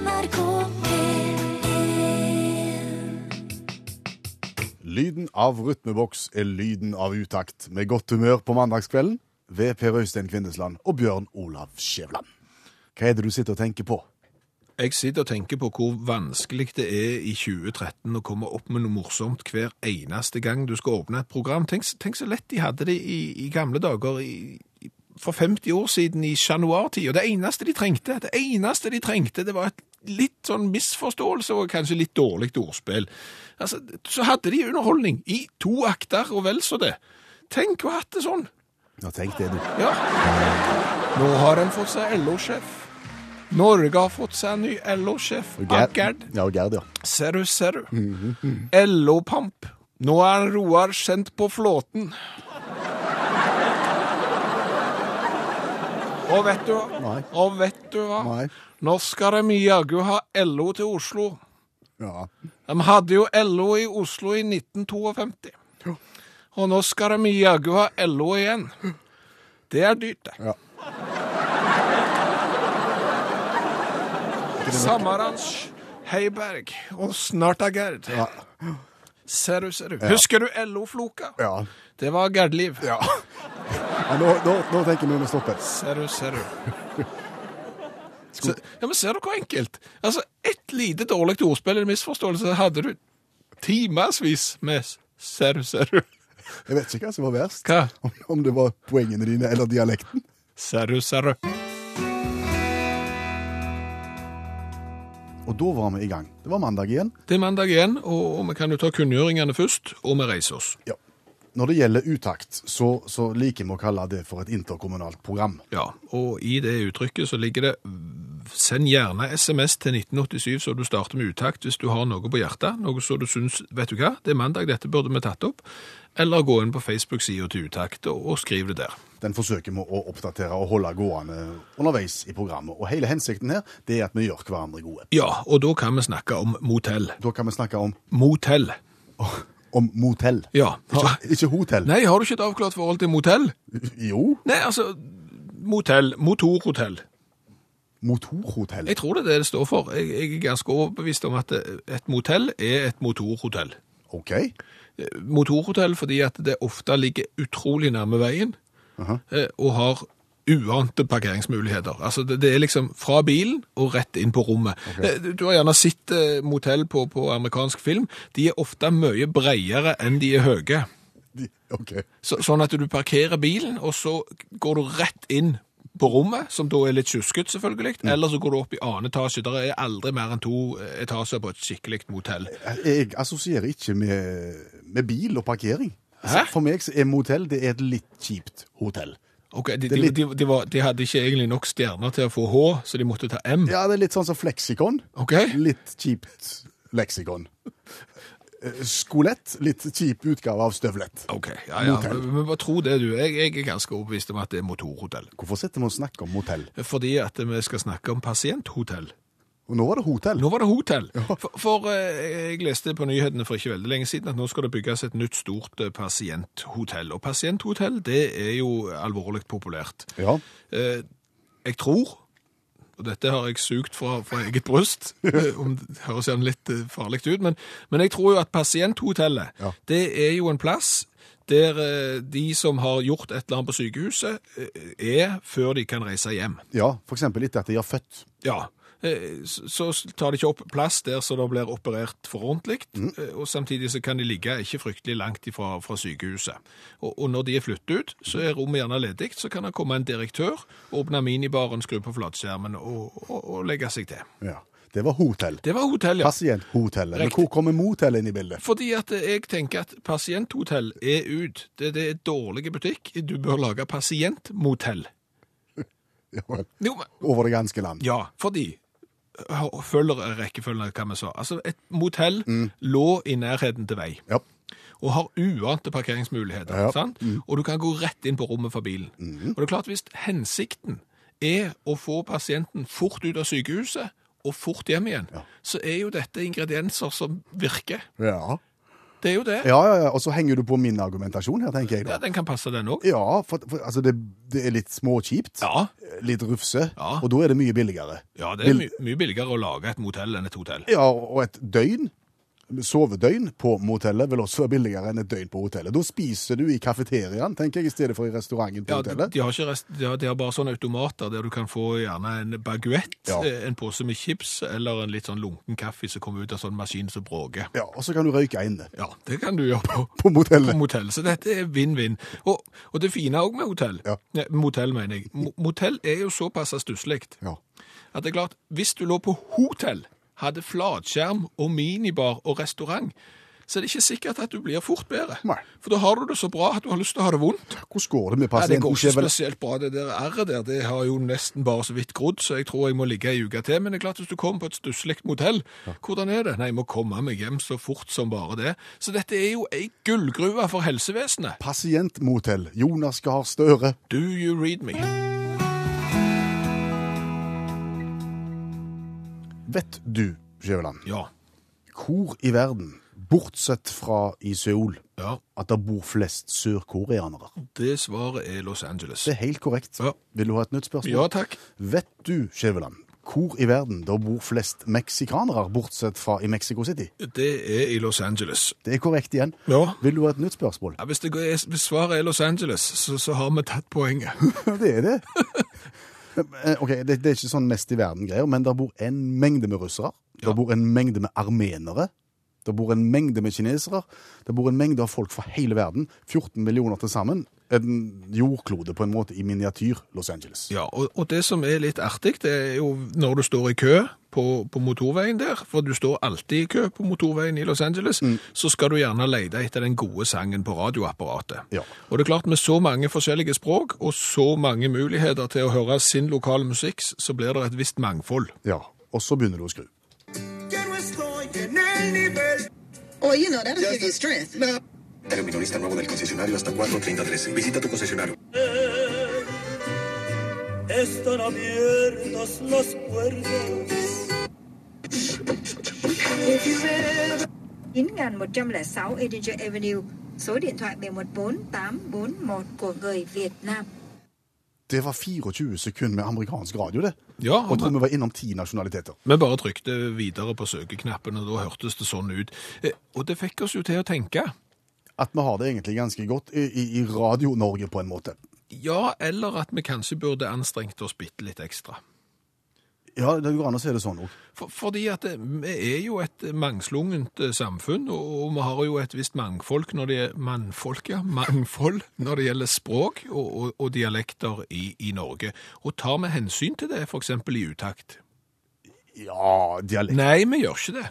NRK P1 Lyden av rytmeboks er lyden av utakt, med godt humør på mandagskvelden ved Per Øystein Kvindesland og Bjørn Olav Skjævland. Hva er det du sitter og tenker på? Jeg sitter og tenker på hvor vanskelig det er i 2013 å komme opp med noe morsomt hver eneste gang du skal åpne et program. Tenk, tenk så lett de hadde det i, i gamle dager, i, for 50 år siden i januartid. Og det eneste de trengte, det eneste de trengte, det var et litt sånn misforståelse og kanskje litt dårlig ordspill. Altså, så hadde de underholdning i to akter og vel så det. Tenk å ha hatt det sånn. Ja, tenk det, du. Ja. Nå har en fått seg LO-sjef. Norge har fått seg en ny LO-sjef. Gerd. Ja, Gerd, ja. Ser du, ser du. LO-pamp. Nå er Roar sendt på flåten. Og vet du hva? Nei. Og vet du hva? Nei. Nå skal de jaggu ha LO til Oslo. Ja. De hadde jo LO i Oslo i 1952. Ja. Og nå skal de jaggu ha LO igjen. Det er dyrt, det. ja. Samaranch, Heiberg og snart er Gerd. Ja. Ser du, ser du. Husker du LO-floka? Ja. Det var Gerd-liv. ja. Ja nå, nå, nå tenker vi vi stopper. Ser du, ser du. Se, ja, men ser du hvor enkelt? Altså, ett lite dårlig ordspill eller misforståelse hadde du timevis med ser du, ser du. Jeg vet ikke hva som var verst. Hva? Om, om det var poengene dine eller dialekten. Ser du, ser du. Og da var vi i gang. Det var mandag igjen. Det er mandag igjen, og, og vi kan jo ta kunngjøringene først, og vi reiser oss. Ja. Når det gjelder utakt, så, så liker vi å kalle det for et interkommunalt program. Ja, og i det uttrykket så ligger det Send gjerne SMS til 1987 så du starter med utakt hvis du har noe på hjertet, noe så du syns Vet du hva, det er mandag, dette burde vi tatt opp. Eller gå inn på Facebook-sida til Utakt og, skriv det der. Den forsøker vi å oppdatere og holde gående underveis i programmet. Og hele hensikten her, det er at vi gjør hverandre gode. Ja, og da kan vi snakke om motell. Da kan vi snakke om, Motell. Om motell. Ja. Ikke, ikke hotell. Nei, har du ikke et avklart forhold til motell? Jo, Nei, altså Motell. Motorhotell. motorhotell. Jeg tror det er det det står for. Jeg, jeg er ganske overbevist om at et motell er et motorhotell. Ok. motorhotell fordi at det ofte ligger utrolig nærme veien Aha. eh, og har uante parkeringsmuligheter. Altså det, det er liksom fra bilen og rett inn på rommet. Okay. Du har gjerne sett eh, motell på, på amerikansk film. De er ofte mye bredere enn de er høye. Okay. ok. Så, sånn at du parkerer bilen, og så går du rett inn på rommet, som da er litt tjusket selvfølgelig, eller så går du opp i annen etasje. Det er aldri mer enn to eh, etasjer på et skikkelig motell. Jeg assosierer ikke med, med bil og parkering. Hæ? For meg er motell det er et litt kjipt hotell. Ok, de, litt- de, de, var, de hadde ikke egentlig nok stjerner til å få H, så de måtte ta M. Ja, det er litt sånn som fleksikon. Okay. Litt kjipt leksikon. Skolett, litt kjip utgave av støvlett. Ok, ja, ja. Motell. Men, men bare tro det, du. Jeg, jeg er ganske overbevist om at det er motorhotell. Hvorfor sitter vi og snakker om motell? Fordi at vi skal snakke om pasienthotell. Og nå var det hotell. Nå var det hotell. For, for eh, jeg leste på nyhetene for ikke veldig lenge siden at nå skal det bygges et nytt stort eh, pasienthotell. Og pasienthotell, det er jo alvorlig populært. Ja. Eh, jeg tror, og dette har jeg sugt fra, fra eget bryst, om det høres gjerne litt farlig ut, men, men jeg tror jo at pasienthotellet, Ja. det er jo en plass der de som har gjort et eller annet på sykehuset, eh, er før de kan reise hjem. ja, eksempel etter at de har født. Ja, så så tar de ikke opp plass der så det blir operert for ordentlig, Mm. og samtidig så kan de ligge ikke fryktelig langt ifra, fra sykehuset. Og, og når de er flyttet ut, så er rommet gjerne ledig, så kan det komme en direktør, åpne minibaren, skru på flatskjermen og, og, og legge seg til. Ja. Det var hotell. Det var hotell, ja. Pasienthotellet. Men hvor kommer motell inn i bildet? Fordi at jeg tenker at pasienthotell er ut. Det, det er dårlig butikk. Du bør lage pasientmotell. Ja, vel. Over det ganske land. Ja, fordi følger rekkefølgen hva vi sa. Altså, et motell lå i nærheten til vei Ja. og har uante parkeringsmuligheter. Ja. Sant? Og du kan gå rett inn på rommet for bilen. Og det er klart, hvis hensikten er å få pasienten fort ut av sykehuset og fort hjem igjen, så er jo dette ingredienser som virker. ja. Det er jo det. Ja, ja, ja. Og så henger du på min argumentasjon her, tenker jeg Ja. Den kan passe, den òg. Ja, for, for altså det, det er litt småkjipt. Ja. Litt rufse. Ja. Og da er det mye billigere. ja, det er my mye billigere å lage et motell enn et hotell. Ja, og et døgn, sovedøgn på motellet vil også være billigere enn et døgn på hotellet. Da spiser du i kafeteriaen, tenker jeg, i stedet for i restauranten på Ja, hotellet. de, har rest, de, har, de har bare sånne automater der du kan få gjerne en baguett, Ja. eh, en pose med chips eller en litt sånn lunken kaffe som kommer ut av sånn maskin som bråker. Ja, og så kan du røyke inne Ja, det kan du gjøre på, på motellet. på motell. Så dette er vinn-vinn. Og, og det fine òg med hotell, Ja. ne, motell mener jeg, motell er jo såpass stusslig Ja. at det er klart, hvis du lå på hotell, hadde flatskjerm og minibar og restaurant, så det er det ikke sikkert at du blir fort bedre. Nei. For da har du det så bra at du har lyst til å ha det vondt. Hvordan går det med pasienten? Ja, det går ikke spesielt bra. Det der R-et der, det har jo nesten bare så vidt grodd, så jeg tror jeg må ligge ei uke til. Men det er klart, hvis du kommer på et stusslig motell, hvordan er det? Nei, jeg må komme meg hjem så fort som bare det. Så dette er jo ei gullgruve for helsevesenet. Pasientmotell. Jonas Gahr Støre. Do you read me? Vet du, Skjæveland, Ja. hvor i verden, bortsett fra i Seoul, Ja, at det bor flest sørkoreanere? det svaret er Los Angeles. Det er helt korrekt. Ja. Vil du ha et nytt spørsmål? Ja, takk. Vet du, Skjæveland, hvor i verden det bor flest meksikanere, bortsett fra i Mexico City? Det er i Los Angeles. Det er korrekt igjen. Ja. Vil du ha et nytt spørsmål? Ja, hvis, det går, hvis svaret er Los Angeles, så, så har vi tatt poenget. det er det. Eh, Ok, det, det er ikke sånn mest i verden-greier, men det bor en mengde med russere. Det Ja. bor en mengde med armenere. Det bor en mengde med kinesere. Det bor en mengde av folk fra hele verden. 14 millioner til sammen. En jordklode på en måte i miniatyr Los Angeles. Ja, og, og det som er litt artig, det er jo når du står i kø på, på motorveien der, for du står alltid i kø på motorveien i Los Angeles, så skal du gjerne lete etter den gode sangen på radioapparatet. Ja. Og det er klart, med så mange forskjellige språk, og så mange muligheter til å høre sin lokale musikk, så blir det et visst mangfold. Ja, og så begynner du å skru. Well, you know, that'll give you strength. Minorista nuevo del concesionario hasta 4.3013. Visita tu concesionario. Están abiertas las puertas. 9106 Edinger Avenue, số điện thoại 714841 của người Việt Nam. Det var 24 sekunder med amerikansk radio, det. Ja, Og tror vi, vi var innom ti nasjonaliteter. vi bare trykte videre på søkeknappen, og da hørtes det sånn ut. Eh, Og det fikk oss jo til å tenke. At vi har det egentlig ganske godt i, i, Radio-Norge, på en måte. Ja, eller at vi kanskje burde anstrengt oss bitte litt ekstra. Ja, det går an å se det sånn òg. For, fordi at det, vi er jo et mangslungent eh, samfunn, og, vi har jo et visst mangfolk når det er mannfolk, ja, mangfold når det gjelder språk og, og, og dialekter i, i Norge. Og tar vi hensyn til det, f.eks. i utakt? Ja, dialekt Nei, vi gjør ikke det.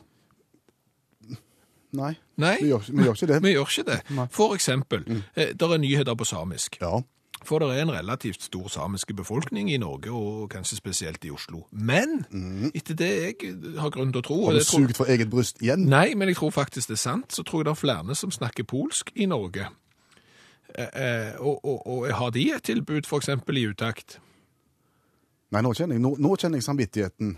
Nei. Nei, Vi gjør, vi gjør ikke det. vi gjør ikke det. For eksempel, mm. der er nyheter på samisk. Ja. For det er en relativt stor samiske befolkning i Norge, og kanskje spesielt i Oslo. Men, etter det jeg har grunn til å tro Har du det tror- for eget bryst igjen? Nei, men jeg tror faktisk det er sant. Så tror jeg det er flere som snakker polsk i Norge. Eh, eh, og, og, og har de et tilbud f.eks. i utakt? Nei, nå kjenner jeg, nå, nå kjenner jeg samvittigheten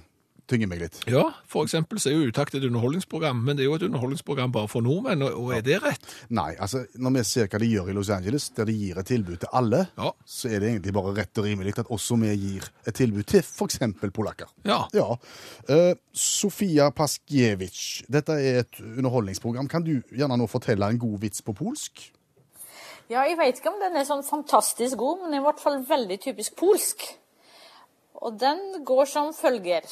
tynger meg litt. Ja, for eksempel så er jo utakt et underholdningsprogram, men det er jo et underholdningsprogram bare for nordmenn, og, og er det rett? Nei, altså, når vi ser hva de gjør i Los Angeles, der de gir et tilbud til alle, Ja. så er det egentlig bare rett og rimelig at også vi gir et tilbud til f.eks. polakker. Ja. Ja. Eh, Sofia Paskiewicz, dette er et underholdningsprogram. Kan du gjerne nå fortelle en god vits på polsk? Ja, jeg vet ikke om den er sånn fantastisk god, men i hvert fall veldig typisk polsk. Og den går som følger.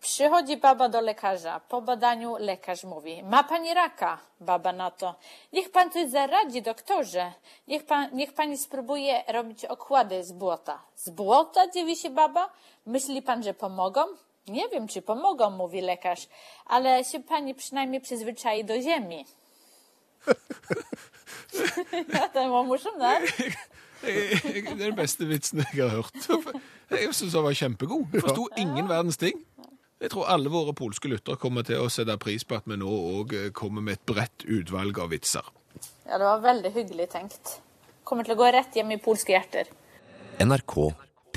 Przychodzi baba do lekarza. Po badaniu lekarz mówi: Ma pani raka. Baba na to: Niech pan coś zaradzi, doktorze. Niech, pan, niech pani spróbuje robić okłady z błota. Z błota? dziwi się baba. Myśli pan, że pomogą? Nie wiem, czy pomogą, mówi lekarz, ale się pani przynajmniej przyzwyczai do ziemi. ja, den var morsom, jeg- Det er den beste vitsen jeg har hørt. Jeg syns den var kjempegod. Forsto ingen verdens ting. Jeg tror alle våre polske lyttere kommer til å sette pris på at vi nå òg kommer med et bredt utvalg av vitser. Ja, det var veldig hyggelig tenkt. Kommer til å gå rett hjem i polske hjerter. NRK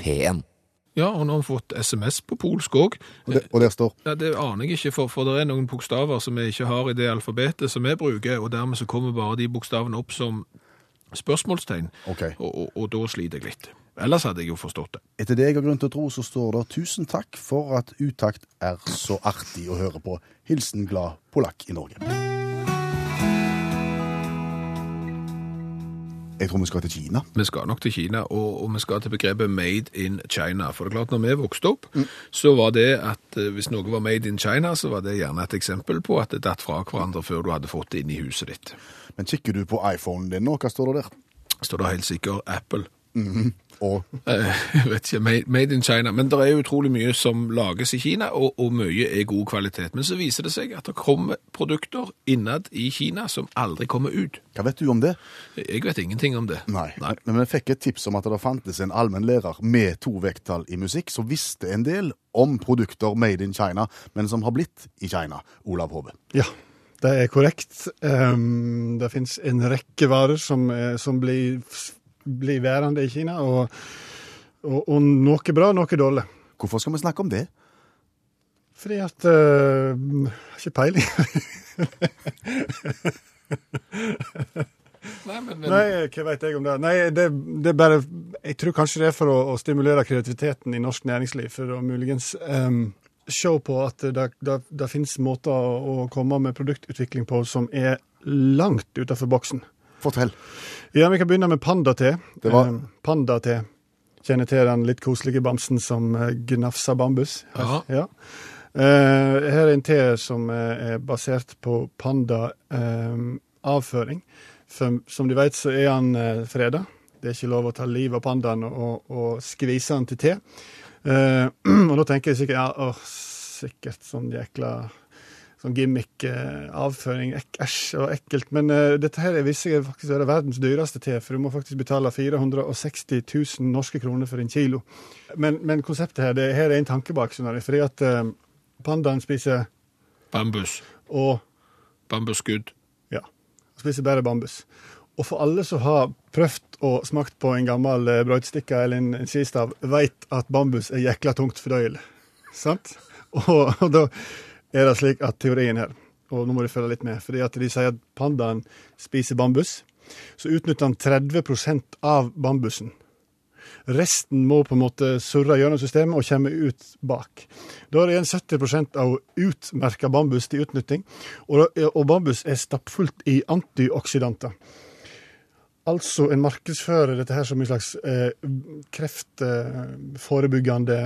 P1. Ja, og nå har vi fått SMS på polsk òg. Og, og der står Ja, det aner jeg ikke, for, for det er noen bokstaver som vi ikke har i det alfabetet som vi bruker, og dermed så kommer bare de bokstavene opp som spørsmålstegn, Okay. og, og, og da sliter jeg litt. Ellers hadde jeg jo forstått det. Etter det jeg har grunn til å tro, så står det 'Tusen takk for at utakt er så artig å høre på'. Hilsen glad polakk i Norge. Jeg tror vi skal til Kina. Vi skal nok til Kina, og, og vi skal til begrepet made in China. For det er klart, når vi vokste opp, så var det at eh, hvis noe var made in China, så var det gjerne et eksempel på at det datt fra hverandre før du hadde fått det inn i huset ditt. Men kikker du på iPhonen din nå, hva står det der? Står det helt sikkert Apple. Og Eh, Jeg vet ikke, made, made in China. Men det er jo utrolig mye som lages i Kina, og, og mye er god kvalitet. Men så viser det seg at det kommer produkter innad i Kina som aldri kommer ut. hva vet du om det? Jeg vet ingenting om det. Nei. Men vi fikk et tips om at det fantes en allmennlærer med to vekttall i musikk, som visste en del om produkter made in China, men som har blitt i Kina. Olav Hove. Ja, det er korrekt. Um, det finnes en rekke varer som, som blir, blir værende i Kina, og, og, og noe bra, noe dårlig. Hvorfor skal vi snakke om det? Fordi at uh, Ikke peiling. Nei, men, men Nei, hva vet jeg om det? Nei, det, det er bare Jeg tror kanskje det er for å, å stimulere kreativiteten i norsk næringsliv, for å muligens um, se på at det, det, det finnes måter å, å komme med produktutvikling på som er langt utenfor boksen. Fortell. Ja, vi kan begynne med panda-te. Det var- Pandate. Panda-te. Kjenner til den litt koselige bamsen som eh, gnafser bambus? Ja. ja. Eh, her er en te som eh, er basert på panda-avføring. For som du vet, så er han eh, freda. Det er ikke lov å ta livet av pandaen og, og skvise han til te. Eh, og da tenker jeg sikkert ja, å, sikkert sånn jækla sånn gimmick, eh, ek, æsj og ekkelt. Men uh, dette her viser seg faktisk å være verdens dyreste te, for du må faktisk betale 460 000 norske kroner for en kilo. Men, men konseptet her, det her er en tanke bak, du. Fordi at uh, pandaen spiser bambus. og Bambusskudd. ja, spiser bare bambus. Og for alle som har prøvd og smakt på en gammel brødstikke eller en, en skistav, veit at bambus er jækla tungt fordøyelig. Sant? Og, og da er det slik at teorien her, og nå må du følge litt med, fordi at de sier at pandaen spiser bambus, så utnytter han 30% av bambusen. Resten må på en måte surre gjennom systemet og komme ut bak. Da er det igjen 70% av utmerka bambus til utnytting, og, bambus er stappfullt i antioksidanter. Altså en markedsfører dette her som en slags eh, kreftforebyggende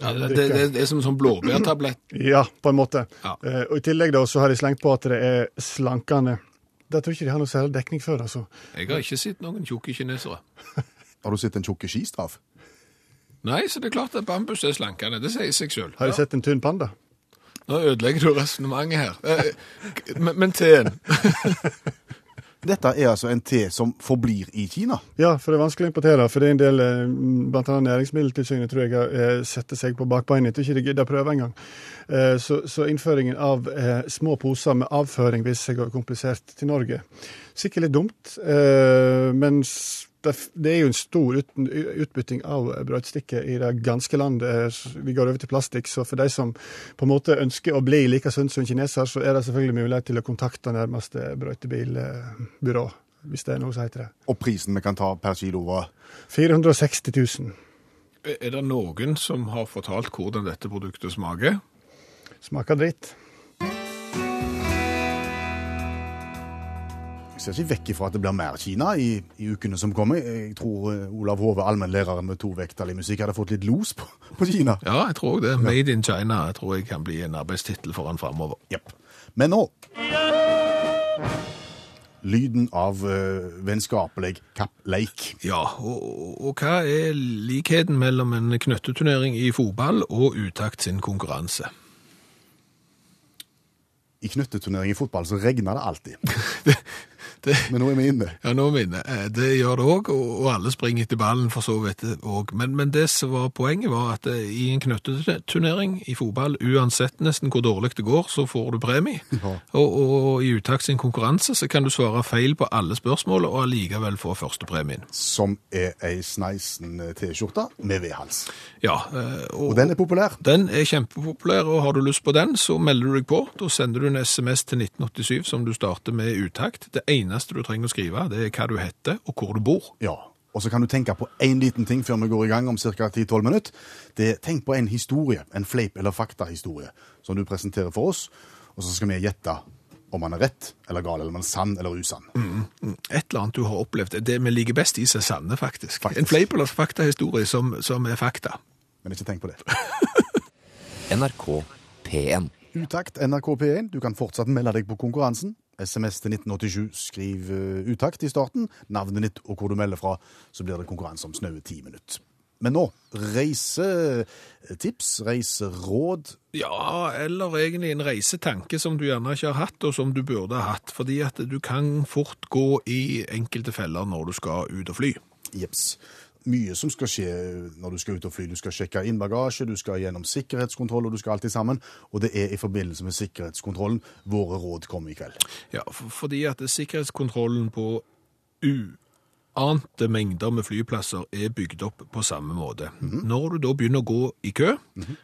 Ja, det, det, det, det er som en sånn blåbærtablett. Ja, på en måte. Ja. Eh, og I tillegg da, så har de slengt på at det er slankende. Det tror jeg ikke de har noe særlig dekning for. altså. Jeg har ikke sett noen tjukke kinesere. Har du sett en tjukke skistraff? Nei, så det er klart at bambus er slankende. Det sier seg sjøl. Har de sett en tynn panda? Nå ødelegger du resonnementet her. Eh, Men, men teen Dette er altså en te som forblir i Kina. Ja, for det er vanskelig å importere. For det er en del, bl.a. blant annet Næringsmiddeltilsynet, tror jeg, eh, setter seg på bakbeina. Jeg tror ikke de gidder å prøve engang. Eh, Så, så innføringen av eh, små poser med avføring viser seg å være komplisert til Norge. Sikkert litt dumt, eh, men det det er jo en stor ut, utbytting av brødstikker i det ganske land. Eh, Vi går over til plastikk, så for de som på en måte ønsker å bli like sunn som kineser, så er det selvfølgelig mulighet til å kontakte nærmeste brøytebilbyrå, hvis det er noe som heter det. Og prisen vi kan ta per kilo var 460 000. Er det noen som har fortalt hvordan dette produktet smaker? Smaker dritt. Ser ikke vekk ifra at det blir mer Kina i, i ukene som kommer. Jeg tror eh, Olav Hove, allmennlæreren med to vekttall i musikk, hadde fått litt los på, på Kina. Ja, jeg tror det. Made in China jeg tror jeg kan bli en arbeidstittel for han framover. Yep. Men nå Lyden av uh, vennskapelig kappleik. Ja, og, og, og hva er likheten mellom en knøtteturnering i fotball og utakt sin konkurranse? I knøtteturnering i fotball så regner det alltid. Det, Men nå er vi inne. ja, nå er vi inne. Eh, Det gjør det òg, og, alle springer etter ballen for så vidt òg. Men, men det som var poenget, var at eh, i en knøtteturnering i fotball, uansett nesten hvor dårlig det går, så får du premie. Ja. Og, og i uttak sin konkurranse så kan du svare feil på alle spørsmål og allikevel få førstepremien. Som er ei sneisen eh, T-skjorte med V-hals. Ja, og, Og den er populær. Den er kjempepopulær, og har du lyst på den, så melder du deg på. Da sender du en SMS til 1987 som du starter med uttakt. Det eneste du trenger å skrive, det er hva du heter og hvor du bor. Ja. Og så kan du tenke på én liten ting før vi går i gang om ca. 10-12 minutter. Det, er tenk på en historie, en fleip- eller faktahistorie, som du presenterer for oss. Og så skal vi gjette om han er rett eller gal, eller om han er sann eller usann. Et eller annet du har opplevd. Det vi liker best i seg sanne, faktisk. Faktisk. En fleip eller faktahistorie som, som er fakta. Men ikke tenk på det. NRK P1. Utakt NRK P1. Du kan fortsatt melde deg på konkurransen. SMS til 1987. Skriv eh, utakt i starten, navnet ditt og hvor du melder fra. Så blir det konkurranse om snaue ti minutter. Men nå reisetips, reiseråd. Ja, eller egentlig en reisetanke som du gjerne ikke har hatt, og som du burde ha hatt. Fordi at du kan fort gå i enkelte feller når du skal ut og fly. Jeps. Mye som skal skje når du skal ut og fly. Du skal sjekke inn bagasje, du skal gjennom sikkerhetskontroll, og du skal alltid sammen. Og det er i forbindelse med sikkerhetskontrollen våre råd kommer i kveld. Ja, for, fordi at sikkerhetskontrollen på uante mengder med flyplasser er bygd opp på samme måte. Når du da begynner å gå i kø,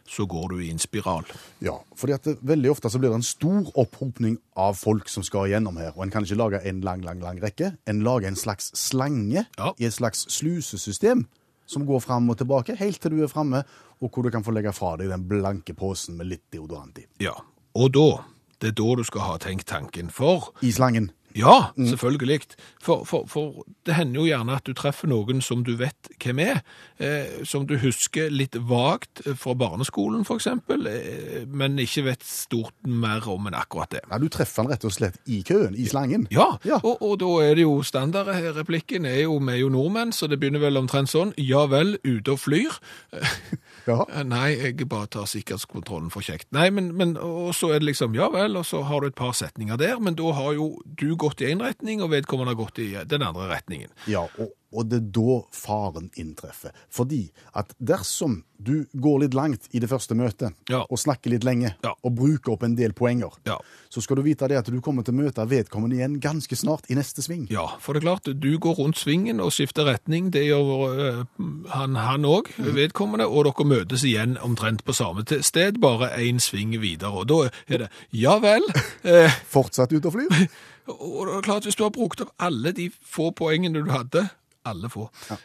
så går du i en spiral. Ja, fordi at det, veldig ofte så blir det en stor opphopning av folk som skal igjennom her, og en kan ikke lage en lang, lang, lang rekke. En lager en slags slange Ja. i et slags slusesystem som går fram og tilbake, helt til du er framme, og hvor du kan få legge fra deg den blanke posen med litt deodorant i. Ja, og da, det er da du skal ha tenkt tanken. For I slangen. Ja, selvfølgelig. For, for, for det hender jo gjerne at du treffer noen som du vet hvem er, eh, som du husker litt vagt fra barneskolen for eksempel, eh, men ikke vet stort mer om enn akkurat det. Ja, du treffer han rett og slett i køen, i slangen. Ja, Ja. Og, og da er det jo standardreplikken er jo, vi er jo nordmenn, så det begynner vel omtrent sånn, ja vel, ute og flyr. Ja. Eh, Nei, jeg bare tar sikkerhetskontrollen for kjekt. Nei, men, men og så er det liksom, ja vel, og så har du et par setninger der, men da har jo du gått i en retning, og vedkommende har gått i den andre retningen. Ja, og, og det er da faren inntreffer. Fordi at dersom du går litt langt i det første møtet, Ja. og snakker litt lenge, Ja. og bruker opp en del poenger, Ja. så skal du vite det at du kommer til å møte vedkommende igjen ganske snart i neste sving. Ja, for det er klart, du går rundt svingen og skifter retning, det gjør øh, han òg, vedkommende, og dere møtes igjen omtrent på samme sted, bare én sving videre. Og da er det ja vel. Eh, Fortsatt ut og flyr. og det er klart, hvis du har brukt opp alle de få poengene du hadde, alle få, ja.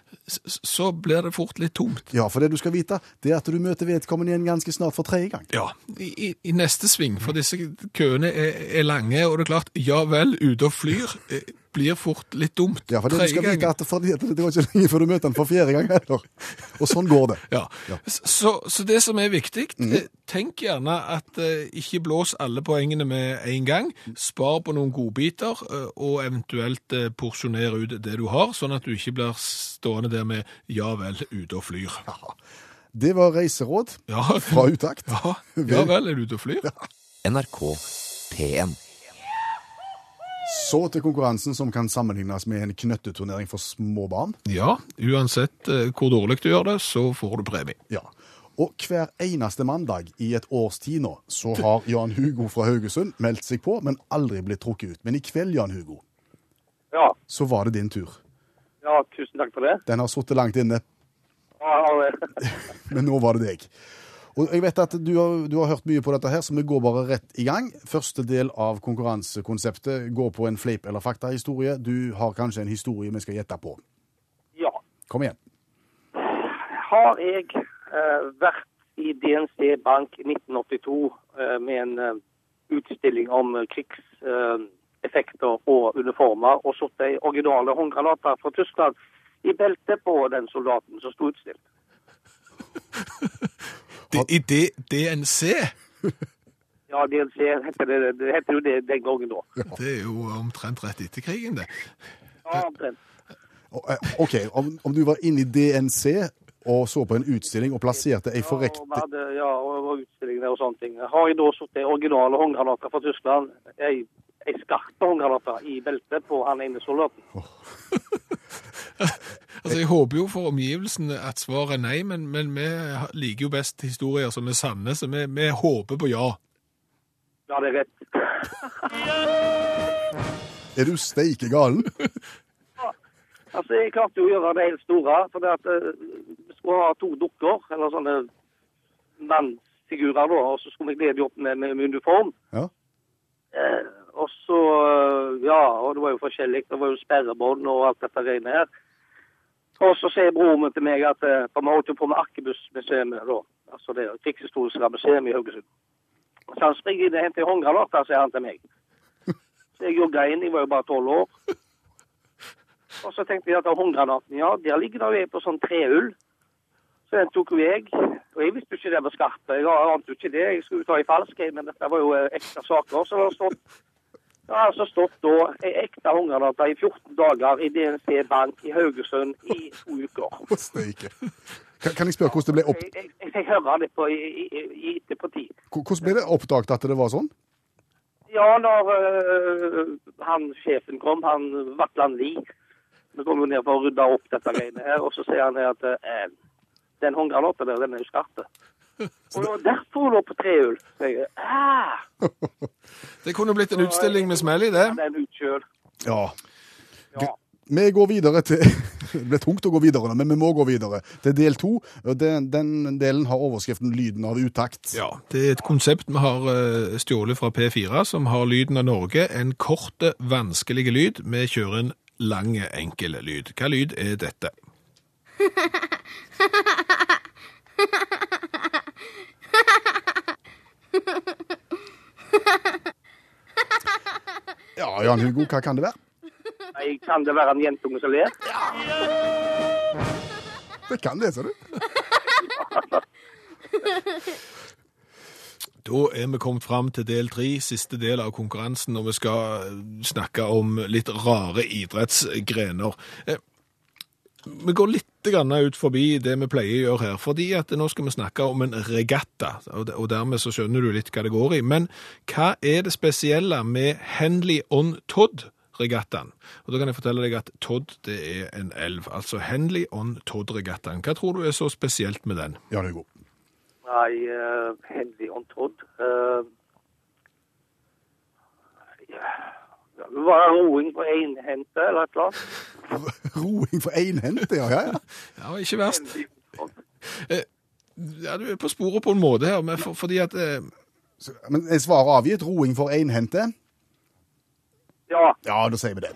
så blir det fort litt tomt. Ja, for det du skal vite, det er at du møter vedkommende igjen ganske snart for tredje gang. Ja, i, i, neste sving, for disse køene er, er lange, og det er klart, ja vel, ute og flyr, eh, blir fort litt dumt. Ja, for det du skal vite at, fordi det går ikke lenge før du møter den for fjerde gang heller. Og sånn går det. Ja. Ja. Så, så det som er viktig, mm. tenk gjerne at eh, ikke blås alle poengene med en gang. Spar på noen godbiter, eh, og eventuelt eh, porsjoner ut det du har, sånn at du ikke blir stående der med ja vel, ute og flyr. Det var reiseråd Ja, fra utakt. ja, ja vel, er du ute og flyr? NRK P1. Så til konkurransen som kan sammenlignes med en knøtteturnering for små barn. Ja, uansett eh, hvor dårlig du gjør det, så får du premie. Ja. Og hver eneste mandag i et års tid nå, så har Jan Hugo fra Haugesund meldt seg på, men aldri blitt trukket ut. Men i kveld, Jan Hugo, Ja, så var det din tur. ja, tusen takk for det. Den har sittet langt inne, Ja, ja, men nå var det deg. Og jeg vet at du har, du har hørt mye på dette her, så vi går bare rett i gang. Første del av konkurransekonseptet går på en fleip- eller faktahistorie. Du har kanskje en historie vi skal gjette på. ja. Kom igjen. Har jeg eh, vært i DNC Bank i 1982 eh, med en eh, utstilling om eh, krigseffekter og uniformer, og satt ei originale håndgranater fra Tyskland i beltet på den soldaten som sto utstilt. Det, I D DNC, Ja, DNC heter det, det heter jo det den gangen da. det er jo omtrent rett etter krigen, det. Ja, omtrent. Eh, OK, om, om du var inne i DNC og så på en utstilling og plasserte ei Ja, forrekt og hadde, ja, og, og utstillinger og sånne ting. Har jeg da satt ei originale håndgranater fra Tyskland, ei, ei skarpe håndgranater i beltet på han ene soldaten. Altså, Jeg håper jo for omgivelsene at svaret er nei, men, men vi liker jo best historier som er sanne, så vi, vi håper på ja. Ja, det er rett. Er du steike galen? Altså, Jeg klarte jo å gjøre det helt store. for det at eh, Vi skulle ha to dukker, eller sånne mannsfigurer, da, og så skulle vi glede dem opp med, med, med uniform. Ja. Eh, og så eh, Ja, og det var jo forskjellig. Det var jo sperrebånd og alt dette greiene her. Og så sier broren min til meg at eh, For vi holdt jo på med Arkebussmuseet da. Altså det krigshistoriske museet i Haugesund. Så han springer inn og henter håndgranater, sier han til meg. Så jeg jogga inn, jeg var jo bare tolv år. Og så tenkte jeg at håndgranaten, ja, der ligger det jo på sånn trehull. Så den tok jo jeg. Og jeg visste jo ikke det var skarpe. Jeg ante jo ikke det. Jeg skulle jo ta i falsk, men dette var jo ekstra ekte saker. Så det har stått det har altså stått da ei ekte hungerdata i 14 dager i DNC Bank i Haugesund i to uker. Steike. Kan, kan jeg spørre hvordan det ble, opp, Jeg, jeg, jeg hører det på, i, i, i etterpåtid. hvordan ble det oppdaget at det var sånn? Ja, når øh, han sjefen kom, han Vatland Lie, vi kom jo ned for å rydde opp dette greiene her, og så sier han at øh, den hungerdata der, den er jo skarpe. Og det var derfor hun lå på jeg, ah, Det kunne blitt en utstilling med smell i det. Ja. Ja. Vi går videre til Det ble tungt å gå videre, men vi må gå videre til del to. Den, den delen har overskriften 'Lyden av utakt'. Ja, Det er et konsept vi har eh, stjålet fra P4, som har lyden av Norge. En korte, vanskelige lyd. Vi kjører en lang, enkel lyd. Hva lyd er dette? Ja, Jan Hugo, hva kan det være? Nei, kan det være en jentunge som ler? Det kan det, ser du. Da er vi kommet fram til del tre, siste del av konkurransen, og vi skal eh, snakke om litt rare idrettsgrener. Eh, Vi går litt ut forbi det vi pleier å gjøre her, fordi at nå skal vi snakke om en regatta, og dermed så skjønner du litt hva det går i. Men hva er det spesielle med Henley on Todd-regattaen? Og da kan jeg fortelle deg at Todd det er en elv, altså Henley on Todd-regattaen. Hva tror du er så spesielt med den? Ja, det er god. Nei, uh, Henley on Todd. Uh, ja. Det var roing på énhendte eller et eller annet. Roing for énhendte, ja. ja, ja. Ja, ikke verst. Todd. Ja, du er på sporet på en måte her, men for, fordi at eh, Men er svaret avgitt? Roing for énhendte? Ja, Ja, da sier vi det.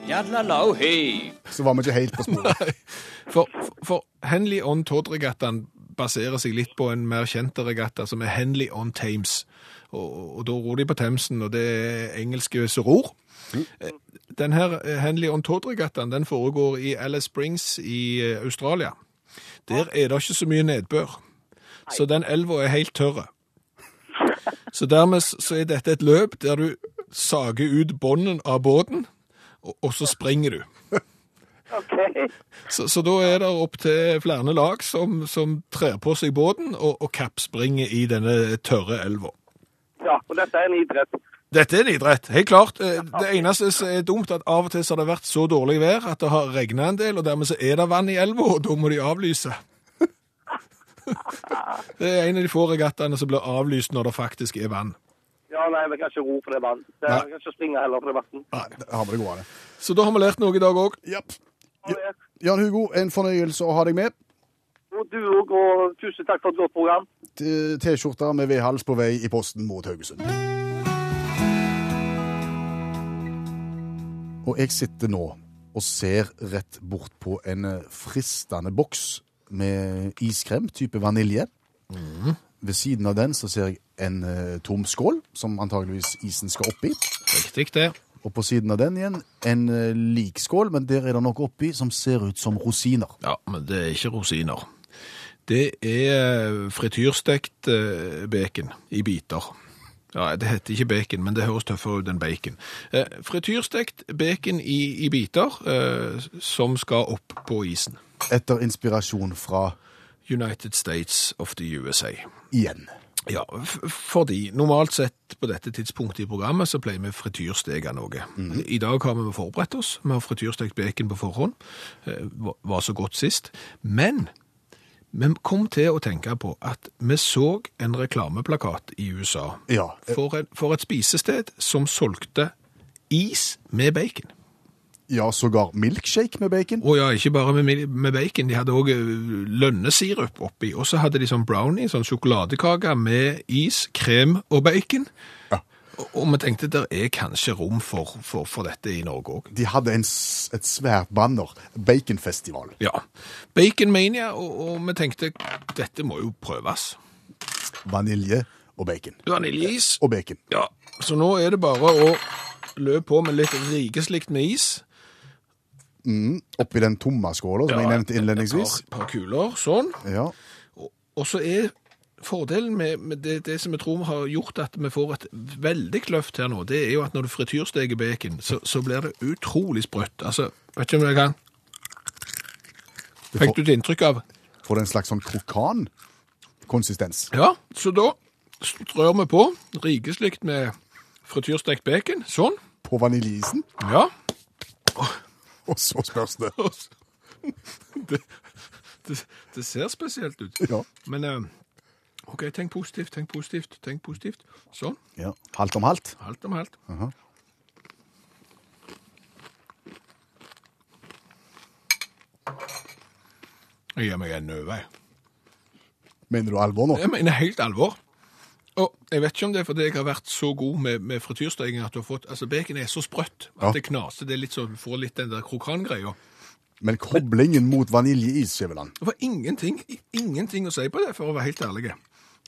Så var vi ikke helt på sporet. For, for Henley on Todd-regattaen baserer seg litt på en mer kjente regatta som er Henley on Thames. Og, og da ror de på Themsen, og det er engelske som ror. Eh, Den her eh, Henley on Todd-regattaen den foregår i Alice Springs i eh, Australia. Der er det ikke så mye nedbør, så den elva er helt tørre. Så dermed så er dette et løp der du sager ut bånden av båten, og, og så springer du. Okay. Så, så da er det opp til flere lag som, som trer på seg båten og, og kappspringer i denne tørre elva. Ja, og dette er en idrett. Dette er en idrett, helt klart. Eh, Det eneste som er dumt, at av og til så har det vært så dårlig vær at det har regnet en del, og dermed så er det vann i elva, og da må de avlyse. Det er en av de få regattaene som blir avlyst når det faktisk er vann. Ja, nei, vi kan ikke ro for det vann. Vi kan ikke springe heller for det vann. Nei, det har vi det gode. Så da har vi lært noe i dag òg. Yep. Jan Hugo, en fornøyelse å ha deg med. Og du òg, og tusen takk for et godt program. T- T-skjorta med V-hals på vei i posten mot Haugesund. Og jeg sitter nå og ser rett bort på en eh, fristende boks med iskrem, type vanilje. Ved siden av den så ser jeg en eh, tom skål, som antageligvis isen skal oppi. Riktig det. Og på siden av den igjen en eh, lik skål, men der er det noe oppi som ser ut som rosiner. Ja, men det er ikke rosiner. Det er frityrstekt eh, bacon i biter. Ja, det heter ikke bacon, men det høres tøffere ut enn bacon. Eh, Frityrstekt bacon i, i biter eh, som skal opp på isen. Etter inspirasjon fra United States of the USA. igjen. Ja, fordi normalt sett på dette tidspunktet i programmet så pleier vi frityrsteke noe. I dag har vi forberedt oss. Vi har frityrstekt bacon på forhånd. Eh, var- Var så godt sist. Men vi kom til å tenke på at vi så en reklameplakat i USA Ja. for, et- for et spisested som solgte is med bacon. Ja, sågar milkshake med bacon. Og ja, ikke bare med, med bacon, de hadde også eh, lønnesirup oppi, og så hadde de sånn brownie, sånn sjokoladekake med is, krem og bacon. Ja. Og, vi tenkte der er kanskje rom for, for, for dette i Norge òg. De hadde en, et svært banner. Baconfestival. Ja. Baconmania, og, og vi tenkte dette må jo prøves. Vanilje og bacon. Vaniljeis. Og bacon. Ja, så nå er det bare å løpe på med litt rikeslikt med is. Mm, Oppi den tomme skåla som jeg nevnte innledningsvis. Et par, par kuler, sånn. Ja. Og, og så er fordelen med, med det, det som jeg tror har gjort at vi får et veldig løft her nå, det er jo at når du frityrsteker bacon, så, så blir det utrolig sprøtt. Altså, vet ikke om jeg kan Fikk du et inntrykk av? får det en slags sånn krokan-konsistens. Ja, så da strør vi på rikeslikt med frityrstekt bacon. Sånn. På vaniljeisen. Ja. Og så spørs det. det, det, det ser spesielt ut. Ja. Men eh, OK, tenk positivt, tenk positivt, tenk positivt. Sånn. ja. Halvt om halvt. Halvt om halvt. Aha. Jeg gir meg en nøve. Mener du alvor nå? Jeg mener helt alvor. Og jeg vet ikke om det er fordi jeg har vært så god med, med frityrsteking at du har fått Altså, bacon er så sprøtt at Ja. det knaser. Det er litt sånn, du får litt den der krokangreia. Men koblingen mot vaniljeis, Skjæveland Det var ingenting, ingenting å si på det, for å være helt ærlig.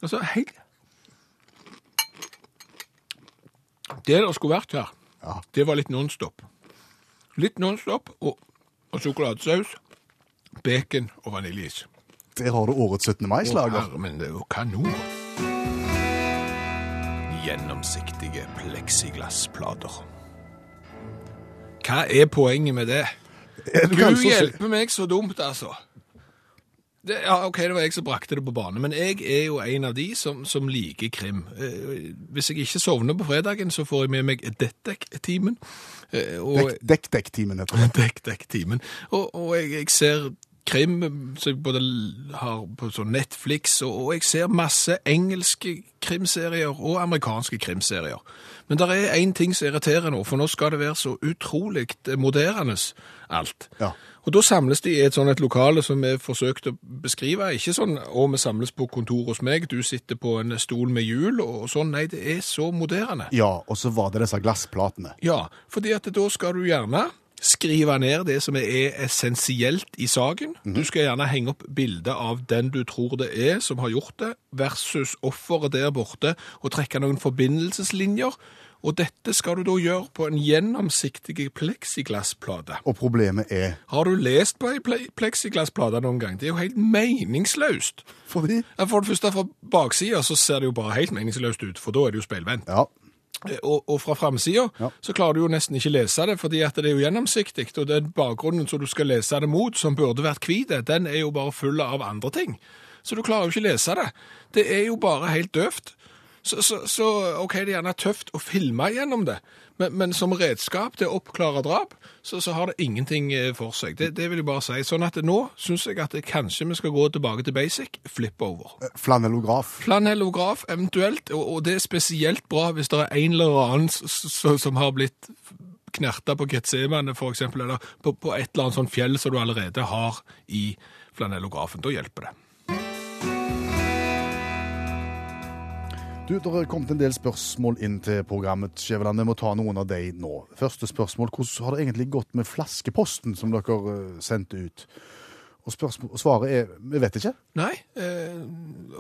Altså, helt Det det skulle vært her, Ja. det var litt nonstop. Litt nonstop og, og sjokoladesaus, bacon og vaniljeis. Der har du årets 17. Å, mai-slager. herre, Men det er jo kanon. Gjennomsiktige pleksiglassplater. Hva er poenget med det? Er du Gud kanskje hjelpe meg så dumt, altså. Det, ja, ok, det var jeg som brakte det på bane, men jeg er jo en av de som, som liker krim. Eh, hvis jeg ikke sovner på fredagen, så får jeg med meg Dettek-timen. Eh, Dekk-dekk-timen, heter det. Dekk-dekk-timen. Og, og jeg, jeg ser krim som jeg både har på sånn Netflix, og, jeg ser masse engelske krimserier og amerikanske krimserier. Men det er én ting som irriterer nå, for nå skal det være så utrolig moderne alt. Ja. Og da samles de i et sånt et lokale som vi forsøkte å beskrive. Ikke sånn å, vi samles på kontor hos meg, du sitter på en stol med hjul og sånn. Nei, det er så moderne. Ja, og så var det disse glassplatene. Ja, fordi at da skal du gjerne skrive ned det som er essensielt i saken. Du skal gjerne henge opp bilde av den du tror det er som har gjort det, versus offeret der borte, og trekke noen forbindelseslinjer. Og dette skal du da gjøre på en gjennomsiktig pleksiglassplate. Og problemet er Har du lest på ei pleksiglassplate noen gang? Det er jo helt meningsløst. fordi For det første, fra baksida så ser det jo bare helt meningsløst ut, for da er det jo speilvendt. Ja. Og, og fra framsida Ja. så klarer du jo nesten ikke lese det, fordi at det er jo gjennomsiktig, og den bakgrunnen som du skal lese det mot, som burde vært hvit, den er jo bare full av andre ting. Så du klarer jo ikke lese det. Det er jo bare helt døvt. Så, så, så OK, det er gjerne tøft å filme gjennom det, men, men som redskap til å oppklare drap, så, så har det ingenting eh, for seg. Det, det vil jeg bare si. Sånn at nå syns jeg at kanskje vi skal gå tilbake til basic, flip over. Flanellograf. Flanellograf eventuelt, og, og det er spesielt bra hvis det er en eller annen som har blitt knerta på Getsemane eksempel, eller på, på et eller annet sånt fjell som du allerede har i flanellografen. Da hjelper det. Du, Det har kommet en del spørsmål inn til programmet. Skjæveland. Vi må ta noen av de nå. Første spørsmål. Hvordan har det egentlig gått med flaskeposten som dere eh, sendte ut? Og, spørsmål, svaret er vi vet ikke. Nei, eh,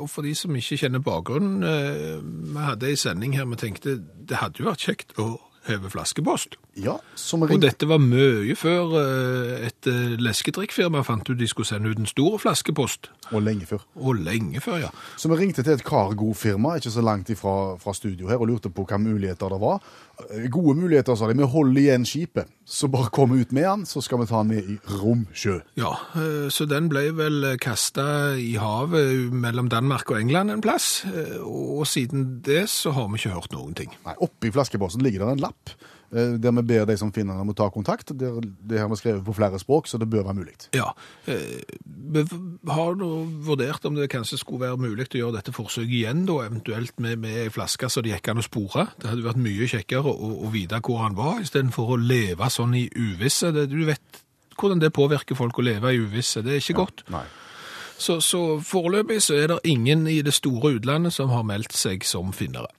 og for de som ikke kjenner bakgrunnen, eh, vi hadde en sending her vi tenkte det hadde jo vært kjekt å hever flaskepost. Ja, som Og dette var mye før eh, et eh, leskedrikkfirma fant ut de skulle sende ut en stor flaskepost. Og lenge før. Og lenge før, ja. Så vi ringte til et kargo-firma, ikke så langt ifra, fra studio her og lurte på hvilke muligheter det var. Eh, Gode muligheter, sa de. Vi holder igjen skipet. Så bare kom ut med den, så skal vi ta den med i romsjø. Ja, så den ble vel kasta i havet mellom Danmark og England en plass. Og siden det så har vi ikke hørt noen ting. Nei, Oppi flaskeposten ligger det en lapp eh, der vi ber de som finner den om å ta kontakt. Det har vi skrevet på flere språk, så det bør være mulig. Ja. eh, Vi har nå vurdert om det kanskje skulle være mulig å gjøre dette forsøket igjen, da, eventuelt med, med ei flaske så det gikk an å spore. Det hadde vært mye kjekkere å, å vite hvor han var, istedenfor å leve sånn i uvisse. Det, du vet hvordan det påvirker folk å leve i uvisse. Det er ikke godt. Nei. Så, så foreløpig så er det ingen i det store utlandet som har meldt seg som finnere.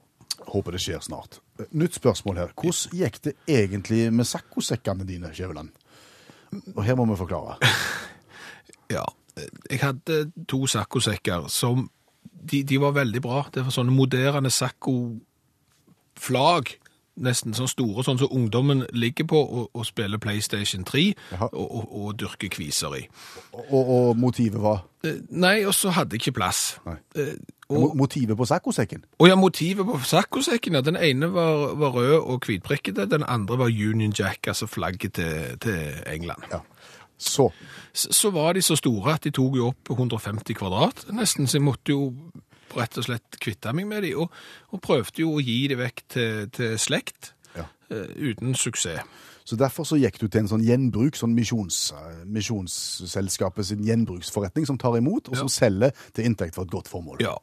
Håper det skjer snart. Nytt spørsmål her. Hvordan gikk det egentlig med saccosekkene dine, Skjæveland? Og her må vi forklare. Ja, jeg hadde to saccosekker som de, de var veldig bra. Det var sånne moderne sacco-flag, nesten sånn store, sånn som ungdommen ligger på og, og spiller PlayStation 3 og, og, og dyrker kviser i. Og, motivet var Eh, Nei, og så hadde jeg ikke plass. Eh, Motivet på saccosekken? Å ja, motivet på saccosekken, ja, den ene var, var rød og hvitprikkete, den andre var Union Jack, altså flagget til, til England. Ja. Så Så så var de så store at de tok jo opp 150 kvadrat nesten, så jeg måtte jo rett og slett kvitta meg med de, og, og prøvde jo å gi de vekk til, til slekt, Ja. uh, uten suksess. Så derfor så gikk du til en sånn gjenbruk, sånn misjons, misjonsselskapet sin gjenbruksforretning som tar imot, og som selger til inntekt for et godt formål. Ja,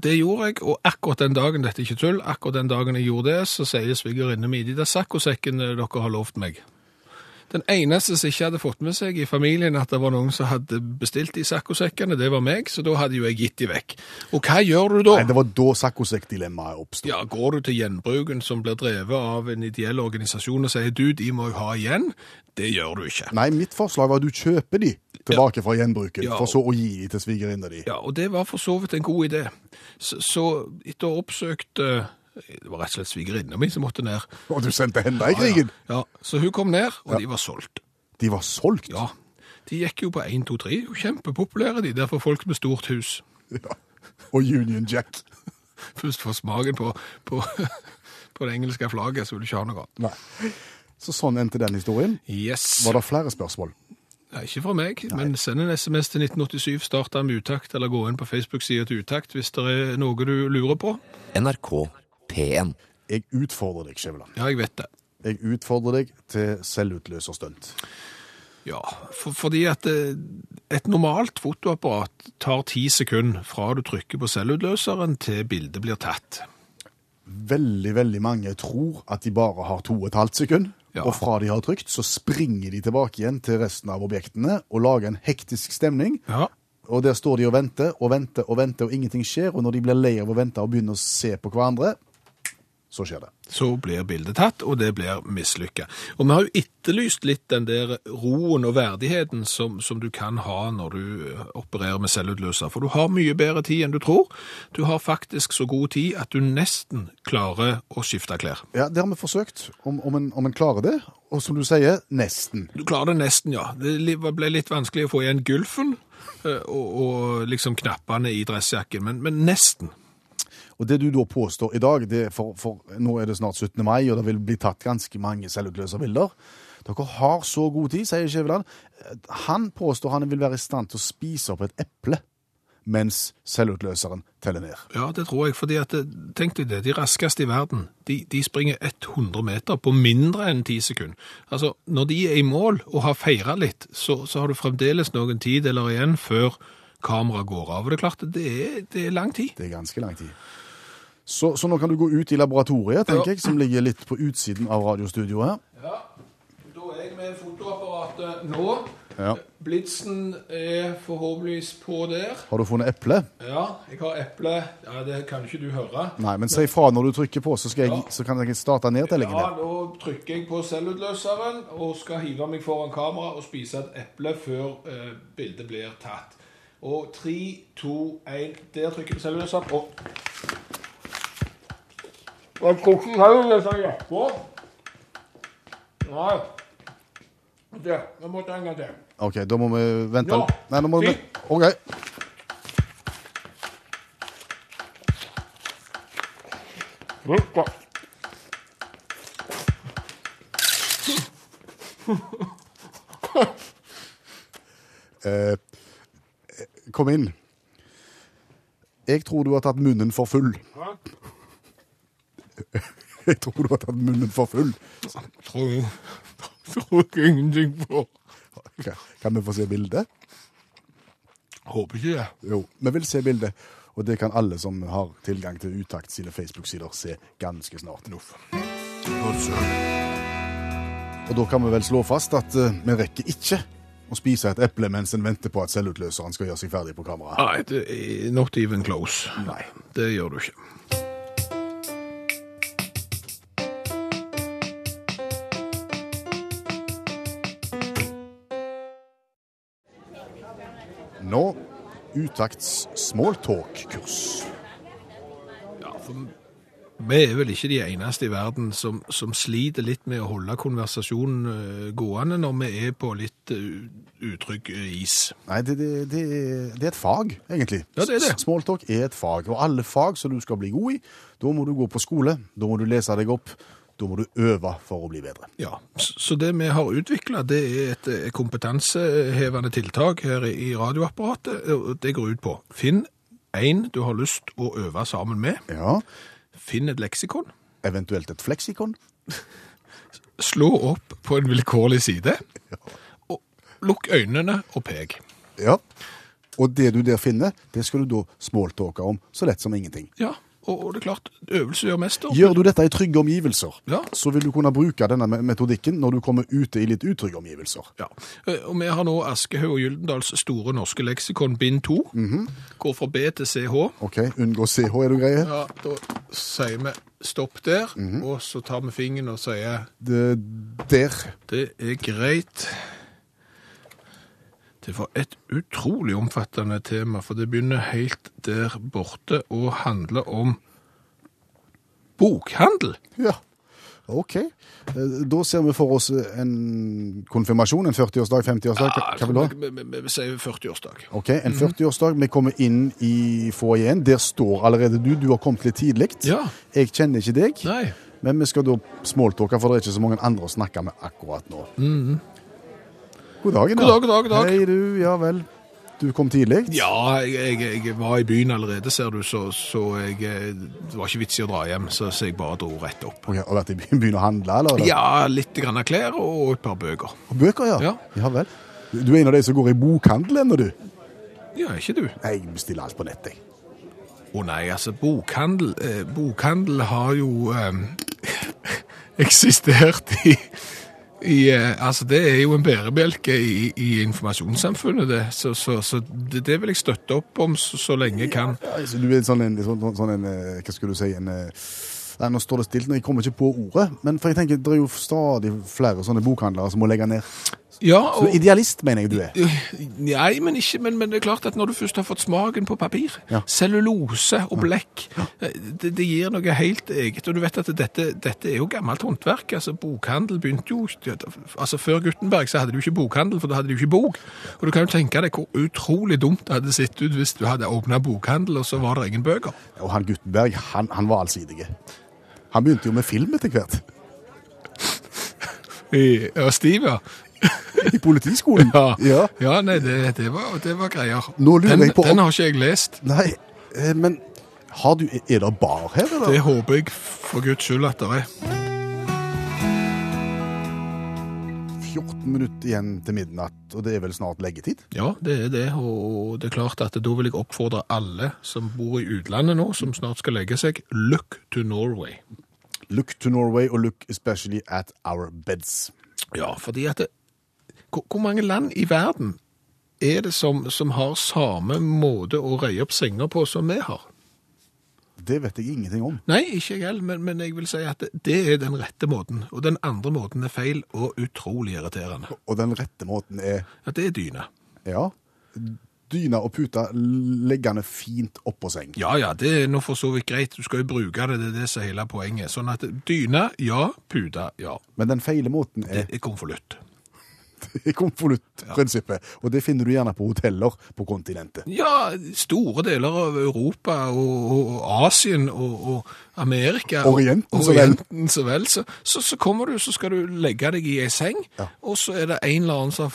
det gjorde jeg, og akkurat den dagen, dette er ikke tull, akkurat den dagen jeg gjorde det, så sier svigerinne mi, de der saccosekkene dere har lovt meg. Den eneste som ikke hadde fått med seg i familien at det var noen som hadde bestilt de saccosekkene, det var meg, så da hadde jo jeg gitt de vekk. Og hva gjør du da? Nei, det var da saccosekkdilemmaet oppstod. Ja, går du til gjenbruken som blir drevet av en ideell organisasjon og sier du, de må jeg ha igjen? Det gjør du ikke. Nei, mitt forslag var at du kjøper de tilbake fra gjenbruken, Ja. for så å gi de til svigerinna di. Ja, og det var for så vidt en god idé. Så, så etter å ha oppsøkt eh, Det var rett og slett svigerinna mi som måtte ned. Og du sendte henne i krigen! Ja, Så hun kom ned, og de var solgt. De var solgt. Ja, De gikk jo på 1, 2, 3. Jo, Kjempepopulære, de. Derfor folk med stort hus. Ja. Og Union Jack. Først få smaken på, på, på det engelske flagget, så vil du ikke ha noe annet. Nei. Så sånn endte den historien. Yes. Var det flere spørsmål? Nei, ikke fra meg, men send en SMS til 1987, start den med utakt, eller gå inn på Facebook-sida til utakt hvis det er noe du lurer på. NRK P1. Jeg utfordrer deg, Skjæveland. Ja, jeg vet det. Jeg utfordrer deg til selvutløserstunt. Ja, for, fordi at eh, et normalt fotoapparat tar ti sekunder fra du trykker på selvutløseren til bildet blir tatt. Veldig, veldig mange tror at de bare har to og et halvt sekund. Ja. Og fra de har trykt, så springer de tilbake igjen til resten av objektene og lager en hektisk stemning. Ja, Og der står de og venter og venter og venter, og ingenting skjer. Og når de blir lei av å vente og begynner å se på hverandre, så skjer det. så blir bildet tatt, og det blir mislykka. Og vi har jo etterlyst litt den der roen og verdigheten som, som du kan ha når du opererer med selvutløser. For du har mye bedre tid enn du tror. Du har faktisk så god tid at du nesten klarer å skifte klær. Ja, Det har vi forsøkt, om, om, en, om en klarer det. Og som du sier, nesten. Du klarer det nesten, ja. Det ble litt vanskelig å få igjen gulfen eh, og, og liksom knappene i dressjakken, men, men nesten. Og det du da påstår i dag, det for, for nå er det snart 17. mai, og det vil bli tatt ganske mange selvutløserbilder. Dere har så god tid, sier Skjæveland. Han påstår han vil være i stand til å spise opp et eple mens selvutløseren teller ned. Ja, det tror jeg, fordi at det- tenk deg det, de raskeste i verden, de, de springer 100 meter på mindre enn 10 sekunder. Altså, når de er i mål og har feiret litt, så, så har du fremdeles noen tid eller igjen før kameraet går av. Og det er klart, det er, det er lang tid. Det er ganske lang tid. Så, så nå kan du gå ut i laboratoriet, tenker Ja. jeg, som ligger litt på utsiden av radiostudioet her. Ja, da er jeg med fotoapparatet nå. Ja. Blitsen er forhåpentligvis på der. Har du funnet eple? Ja, jeg har eple. Ja, det kan ikke du høre. Nei, men si fra når du trykker på, så, jeg, så kan jeg starte nedtellingen. Ja, nå da trykker jeg på selvutløseren og skal hive meg foran kamera og spise et eple før eh, bildet blir tatt. Og 3, 2, 1 Der trykker jeg på selvutløseren og Jeg jo den selvutløseren etterpå. Nei. Det, det måtte en gang til. OK, da må vi vente. Nå. Nei, nå må vi. OK. Eh, kom inn. Jeg tror du har tatt munnen for full. Jeg tror du har tatt munnen for full. Tror, tror ingenting på. Kan- Kan vi få se bildet? Håper ikke det. Jo, vi vil se bildet. Og det kan alle som har tilgang til Utakt sine Facebook-sider se ganske snart. Og da kan vi vel slå fast at uh, vi rekker ikke å spise et eple mens en venter på at selvutløseren skal gjøre seg ferdig på kamera. Nei, det er not even close. Nei, det gjør du ikke. Nå Utakts smalltalk-kurs. Ja, for vi er vel ikke de eneste i verden som, som sliter litt med å holde konversasjonen eh, gående når vi er på litt eh, utrygg is. Nei, det, det, det, det er et fag, egentlig. Ja, det er det. Smalltalk er et fag, og alle fag som du skal bli god i, da må du gå på skole, da må du lese deg opp, da må du øve for å bli bedre. Ja, så det vi har utvikla, det er et eh, kompetansehevende tiltak her i radioapparatet. og Det går ut på finn en du har lyst å øve sammen med. Ja, Finn et leksikon. eventuelt et fleksikon. Slå opp på en vilkårlig side. Ja. Og lukk øynene og pek. Ja, og det du der finner, det skal du da smalltalke om så lett som ingenting. Ja, og, og det er klart, øvelse gjør mester. Gjør du dette i trygge omgivelser, Ja. så vil du kunne bruke denne metodikken når du kommer ute i litt utrygge omgivelser. Ja, eh, og vi har nå Aschehoug og Gyldendals store norske leksikon bind 2. Går fra B til CH. Ok, unngå CH, er du greie? Ja, da sier vi stopp der, og så tar vi fingeren og sier Det, der. det er greit. Det var et utrolig omfattende tema, for det begynner helt der borte og handler om bokhandel. Ja, ok. Eh, Da ser vi for oss en konfirmasjon, en 40-årsdag, 50-årsdag. Hva- Hva vil du ha? Vi, vi, sier 40-årsdag. Ok, en 40-årsdag. Vi kommer inn i foajeen. Der står allerede du. Du har kommet litt tidlig. Ja. Jeg kjenner ikke deg, Nei. men vi skal da smalltalke, for det er ikke så mange andre å snakke med akkurat nå. God dagen, God dag, god dag, god dag. Hei du, ja vel. Du kom tidlig? Ja, jeg, jeg, var i byen allerede, ser du, så, så jeg, det var ikke vits i å dra hjem, så, så jeg bare dro rett opp. Ok, Har vært i byen byen og handla, eller? Ja, litt grann av klær og et par bøker. Og Bøker, ja. Ja. ja vel. Du er en av de som går i bokhandel ennå, du? Ja, ikke du? Nei, Jeg bestiller alt på nett, jeg. Å nei, altså, bokhandel, eh, bokhandel har jo eh, eksistert i, i eh, Altså, det er jo en bærebjelke i, i informasjonssamfunnet, det. Så, så, så det, det vil jeg støtte opp om så, så lenge jeg kan. Ja, altså, du er sånn en, sånn, sånn en eh, Hva skulle du si en eh, Nei, Nå står det stilt, jeg kommer ikke på ordet. Men for jeg tenker, det er jo stadig flere sånne bokhandlere som må legge ned. Ja, Så er idealist, mener jeg du er. Nei, men, ikke, men, men det er klart at når du først har fått smaken på papir, Ja. cellulose og blekk, ja. det, det gir noe helt eget. Og du vet at dette, dette er jo gammelt håndverk. altså Bokhandel begynte jo altså Før Gutenberg så hadde du ikke bokhandel, for da hadde du ikke bok. Og du kan jo tenke deg hvor utrolig dumt det hadde sett ut hvis du hadde åpna bokhandel, og så var det ingen bøker. Og han Gutenberg, han, han var allsidig. Han begynte jo med film etter hvert. I, og Steve, ja. I politiskolen. Ja, Ja. ja nei, det, det, var, det var greier. Den, på den har ikke jeg lest. Nei, eh, men har du, er det bar her, eller? Det håper jeg for guds skyld at det er. 14 minutter igjen til midnatt, og det er vel snart leggetid? Ja, det er det, og det er klart at da vil jeg oppfordre alle som bor i utlandet nå, som snart skal legge seg, look to Norway. Look to Norway, og look especially at our beds. Ja, fordi at det, hvor, hvor mange land i verden er det som, som har samme måte å røye opp senger på som vi har? Det vet jeg ingenting om. Nei, ikke jeg heller, men, men jeg vil si at det, det er den rette måten, og den andre måten er feil og utrolig irriterende. Og den rette måten er At det er dyne. Ja. dyne og pute liggende fint oppå seng. Ja, ja, det er nå for så vidt greit. Du skal jo bruke det, det er det som er hele poenget. Sånn at dyne, ja. Pute, ja. Men den feile måten er Det er konvolutt. I konvoluttprinsippet, og det finner du gjerne på hoteller på kontinentet. Ja, store deler av Europa og, og Asien og, og Amerika Orienten. Orienten så vel. Så, så, så kommer du, så skal du legge deg i ei seng, Ja. og så er det en eller annen som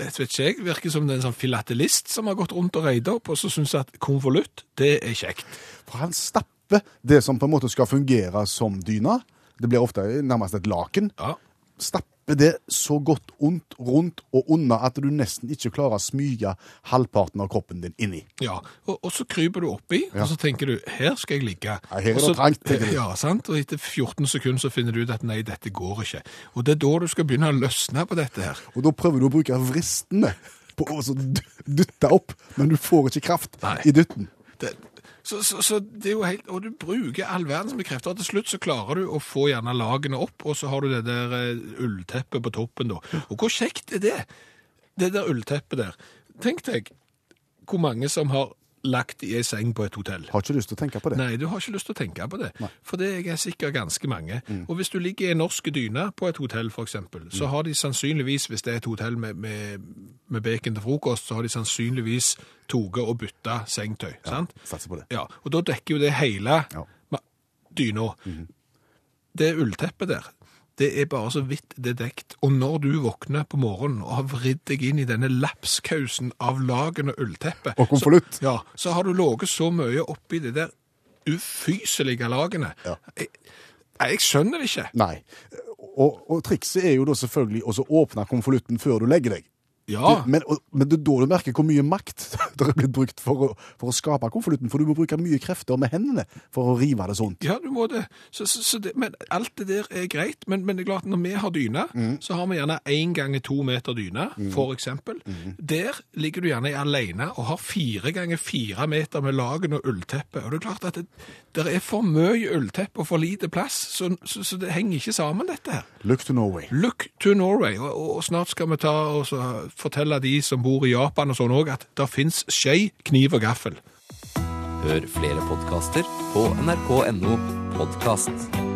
jeg vet ikke jeg, virker som det er en sånn filatelist som har gått rundt og reid opp, og så syns at konvolutt, det er kjekt. For han stapper det som på en måte skal fungere som dyna. Det blir ofte nærmest et laken. Ja. Stapper det så godt ondt rundt og unna at du nesten ikke klarer å smyge halvparten av kroppen din inni. Ja, og, og så kryper du oppi, Ja. og så tenker du, her skal jeg ligge. Ja, her er det Også, trangt, tenker du. Ja, sant? Og etter 14 sekunder så finner du ut at nei, dette går ikke. Og det er da du skal begynne å løsne på dette her. Og da prøver du å bruke vristene på å dytte opp, men du får ikke kraft Nei. i dytten. Det, så, så, så det er jo helt, og du bruker all verdens bekrefter. krefter. Til slutt så klarer du å få gjerne lagene opp, og så har du det der eh, ullteppet på toppen da. Og hvor kjekt er det? Det der ullteppet der. Tenk deg hvor mange som har lagt i ei seng på et hotell. Har ikke lyst til å tenke på det. Nei, du har ikke lyst til å tenke på det. For det er sikkert ganske mange. Mm. Og hvis du ligger i en norsk dyne på et hotell, for eksempel, så Mm. har de sannsynligvis, hvis det er et hotell med, med, med bacon til frokost, så har de sannsynligvis toget og bytta sengetøy. sant? Satser på det. Ja, og da dekker jo det hele Ja. dyna. Mm -hmm. Det ullteppet der, det er bare så vidt det er dekt. Og når du våkner på morgenen og har vridd deg inn i denne lapskausen av lagen og ullteppet Og konvolutt. Så, ja, så har du ligget så mye oppi det der ufyselige lagene. Ja. Jeg, jeg skjønner det ikke. Nei. Og, og trikset er jo da selvfølgelig å åpne konvolutten før du legger deg. Ja, Du, men, men det er da du merker hvor mye makt det er blitt brukt for å, for å skape konvolutten, for du må bruke mye krefter med hendene for å rive det sånt. Ja, du må det. Så, så, så det men alt det der er greit. Men, men det er klart, når vi har dyne, så har vi gjerne én ganger to meter dyne, for eksempel. Der ligger du gjerne alene og har fire ganger fire meter med lagen og ullteppe. Og det er klart at det, det er for mye ullteppe og for lite plass, så, så, så det henger ikke sammen, dette her. Look to Norway. Look to Norway, og, og, og snart skal vi ta og så fortelle de som bor i Japan og sånn òg, at det fins skje, kniv og gaffel. Hør flere podkaster på nrk.no podkast.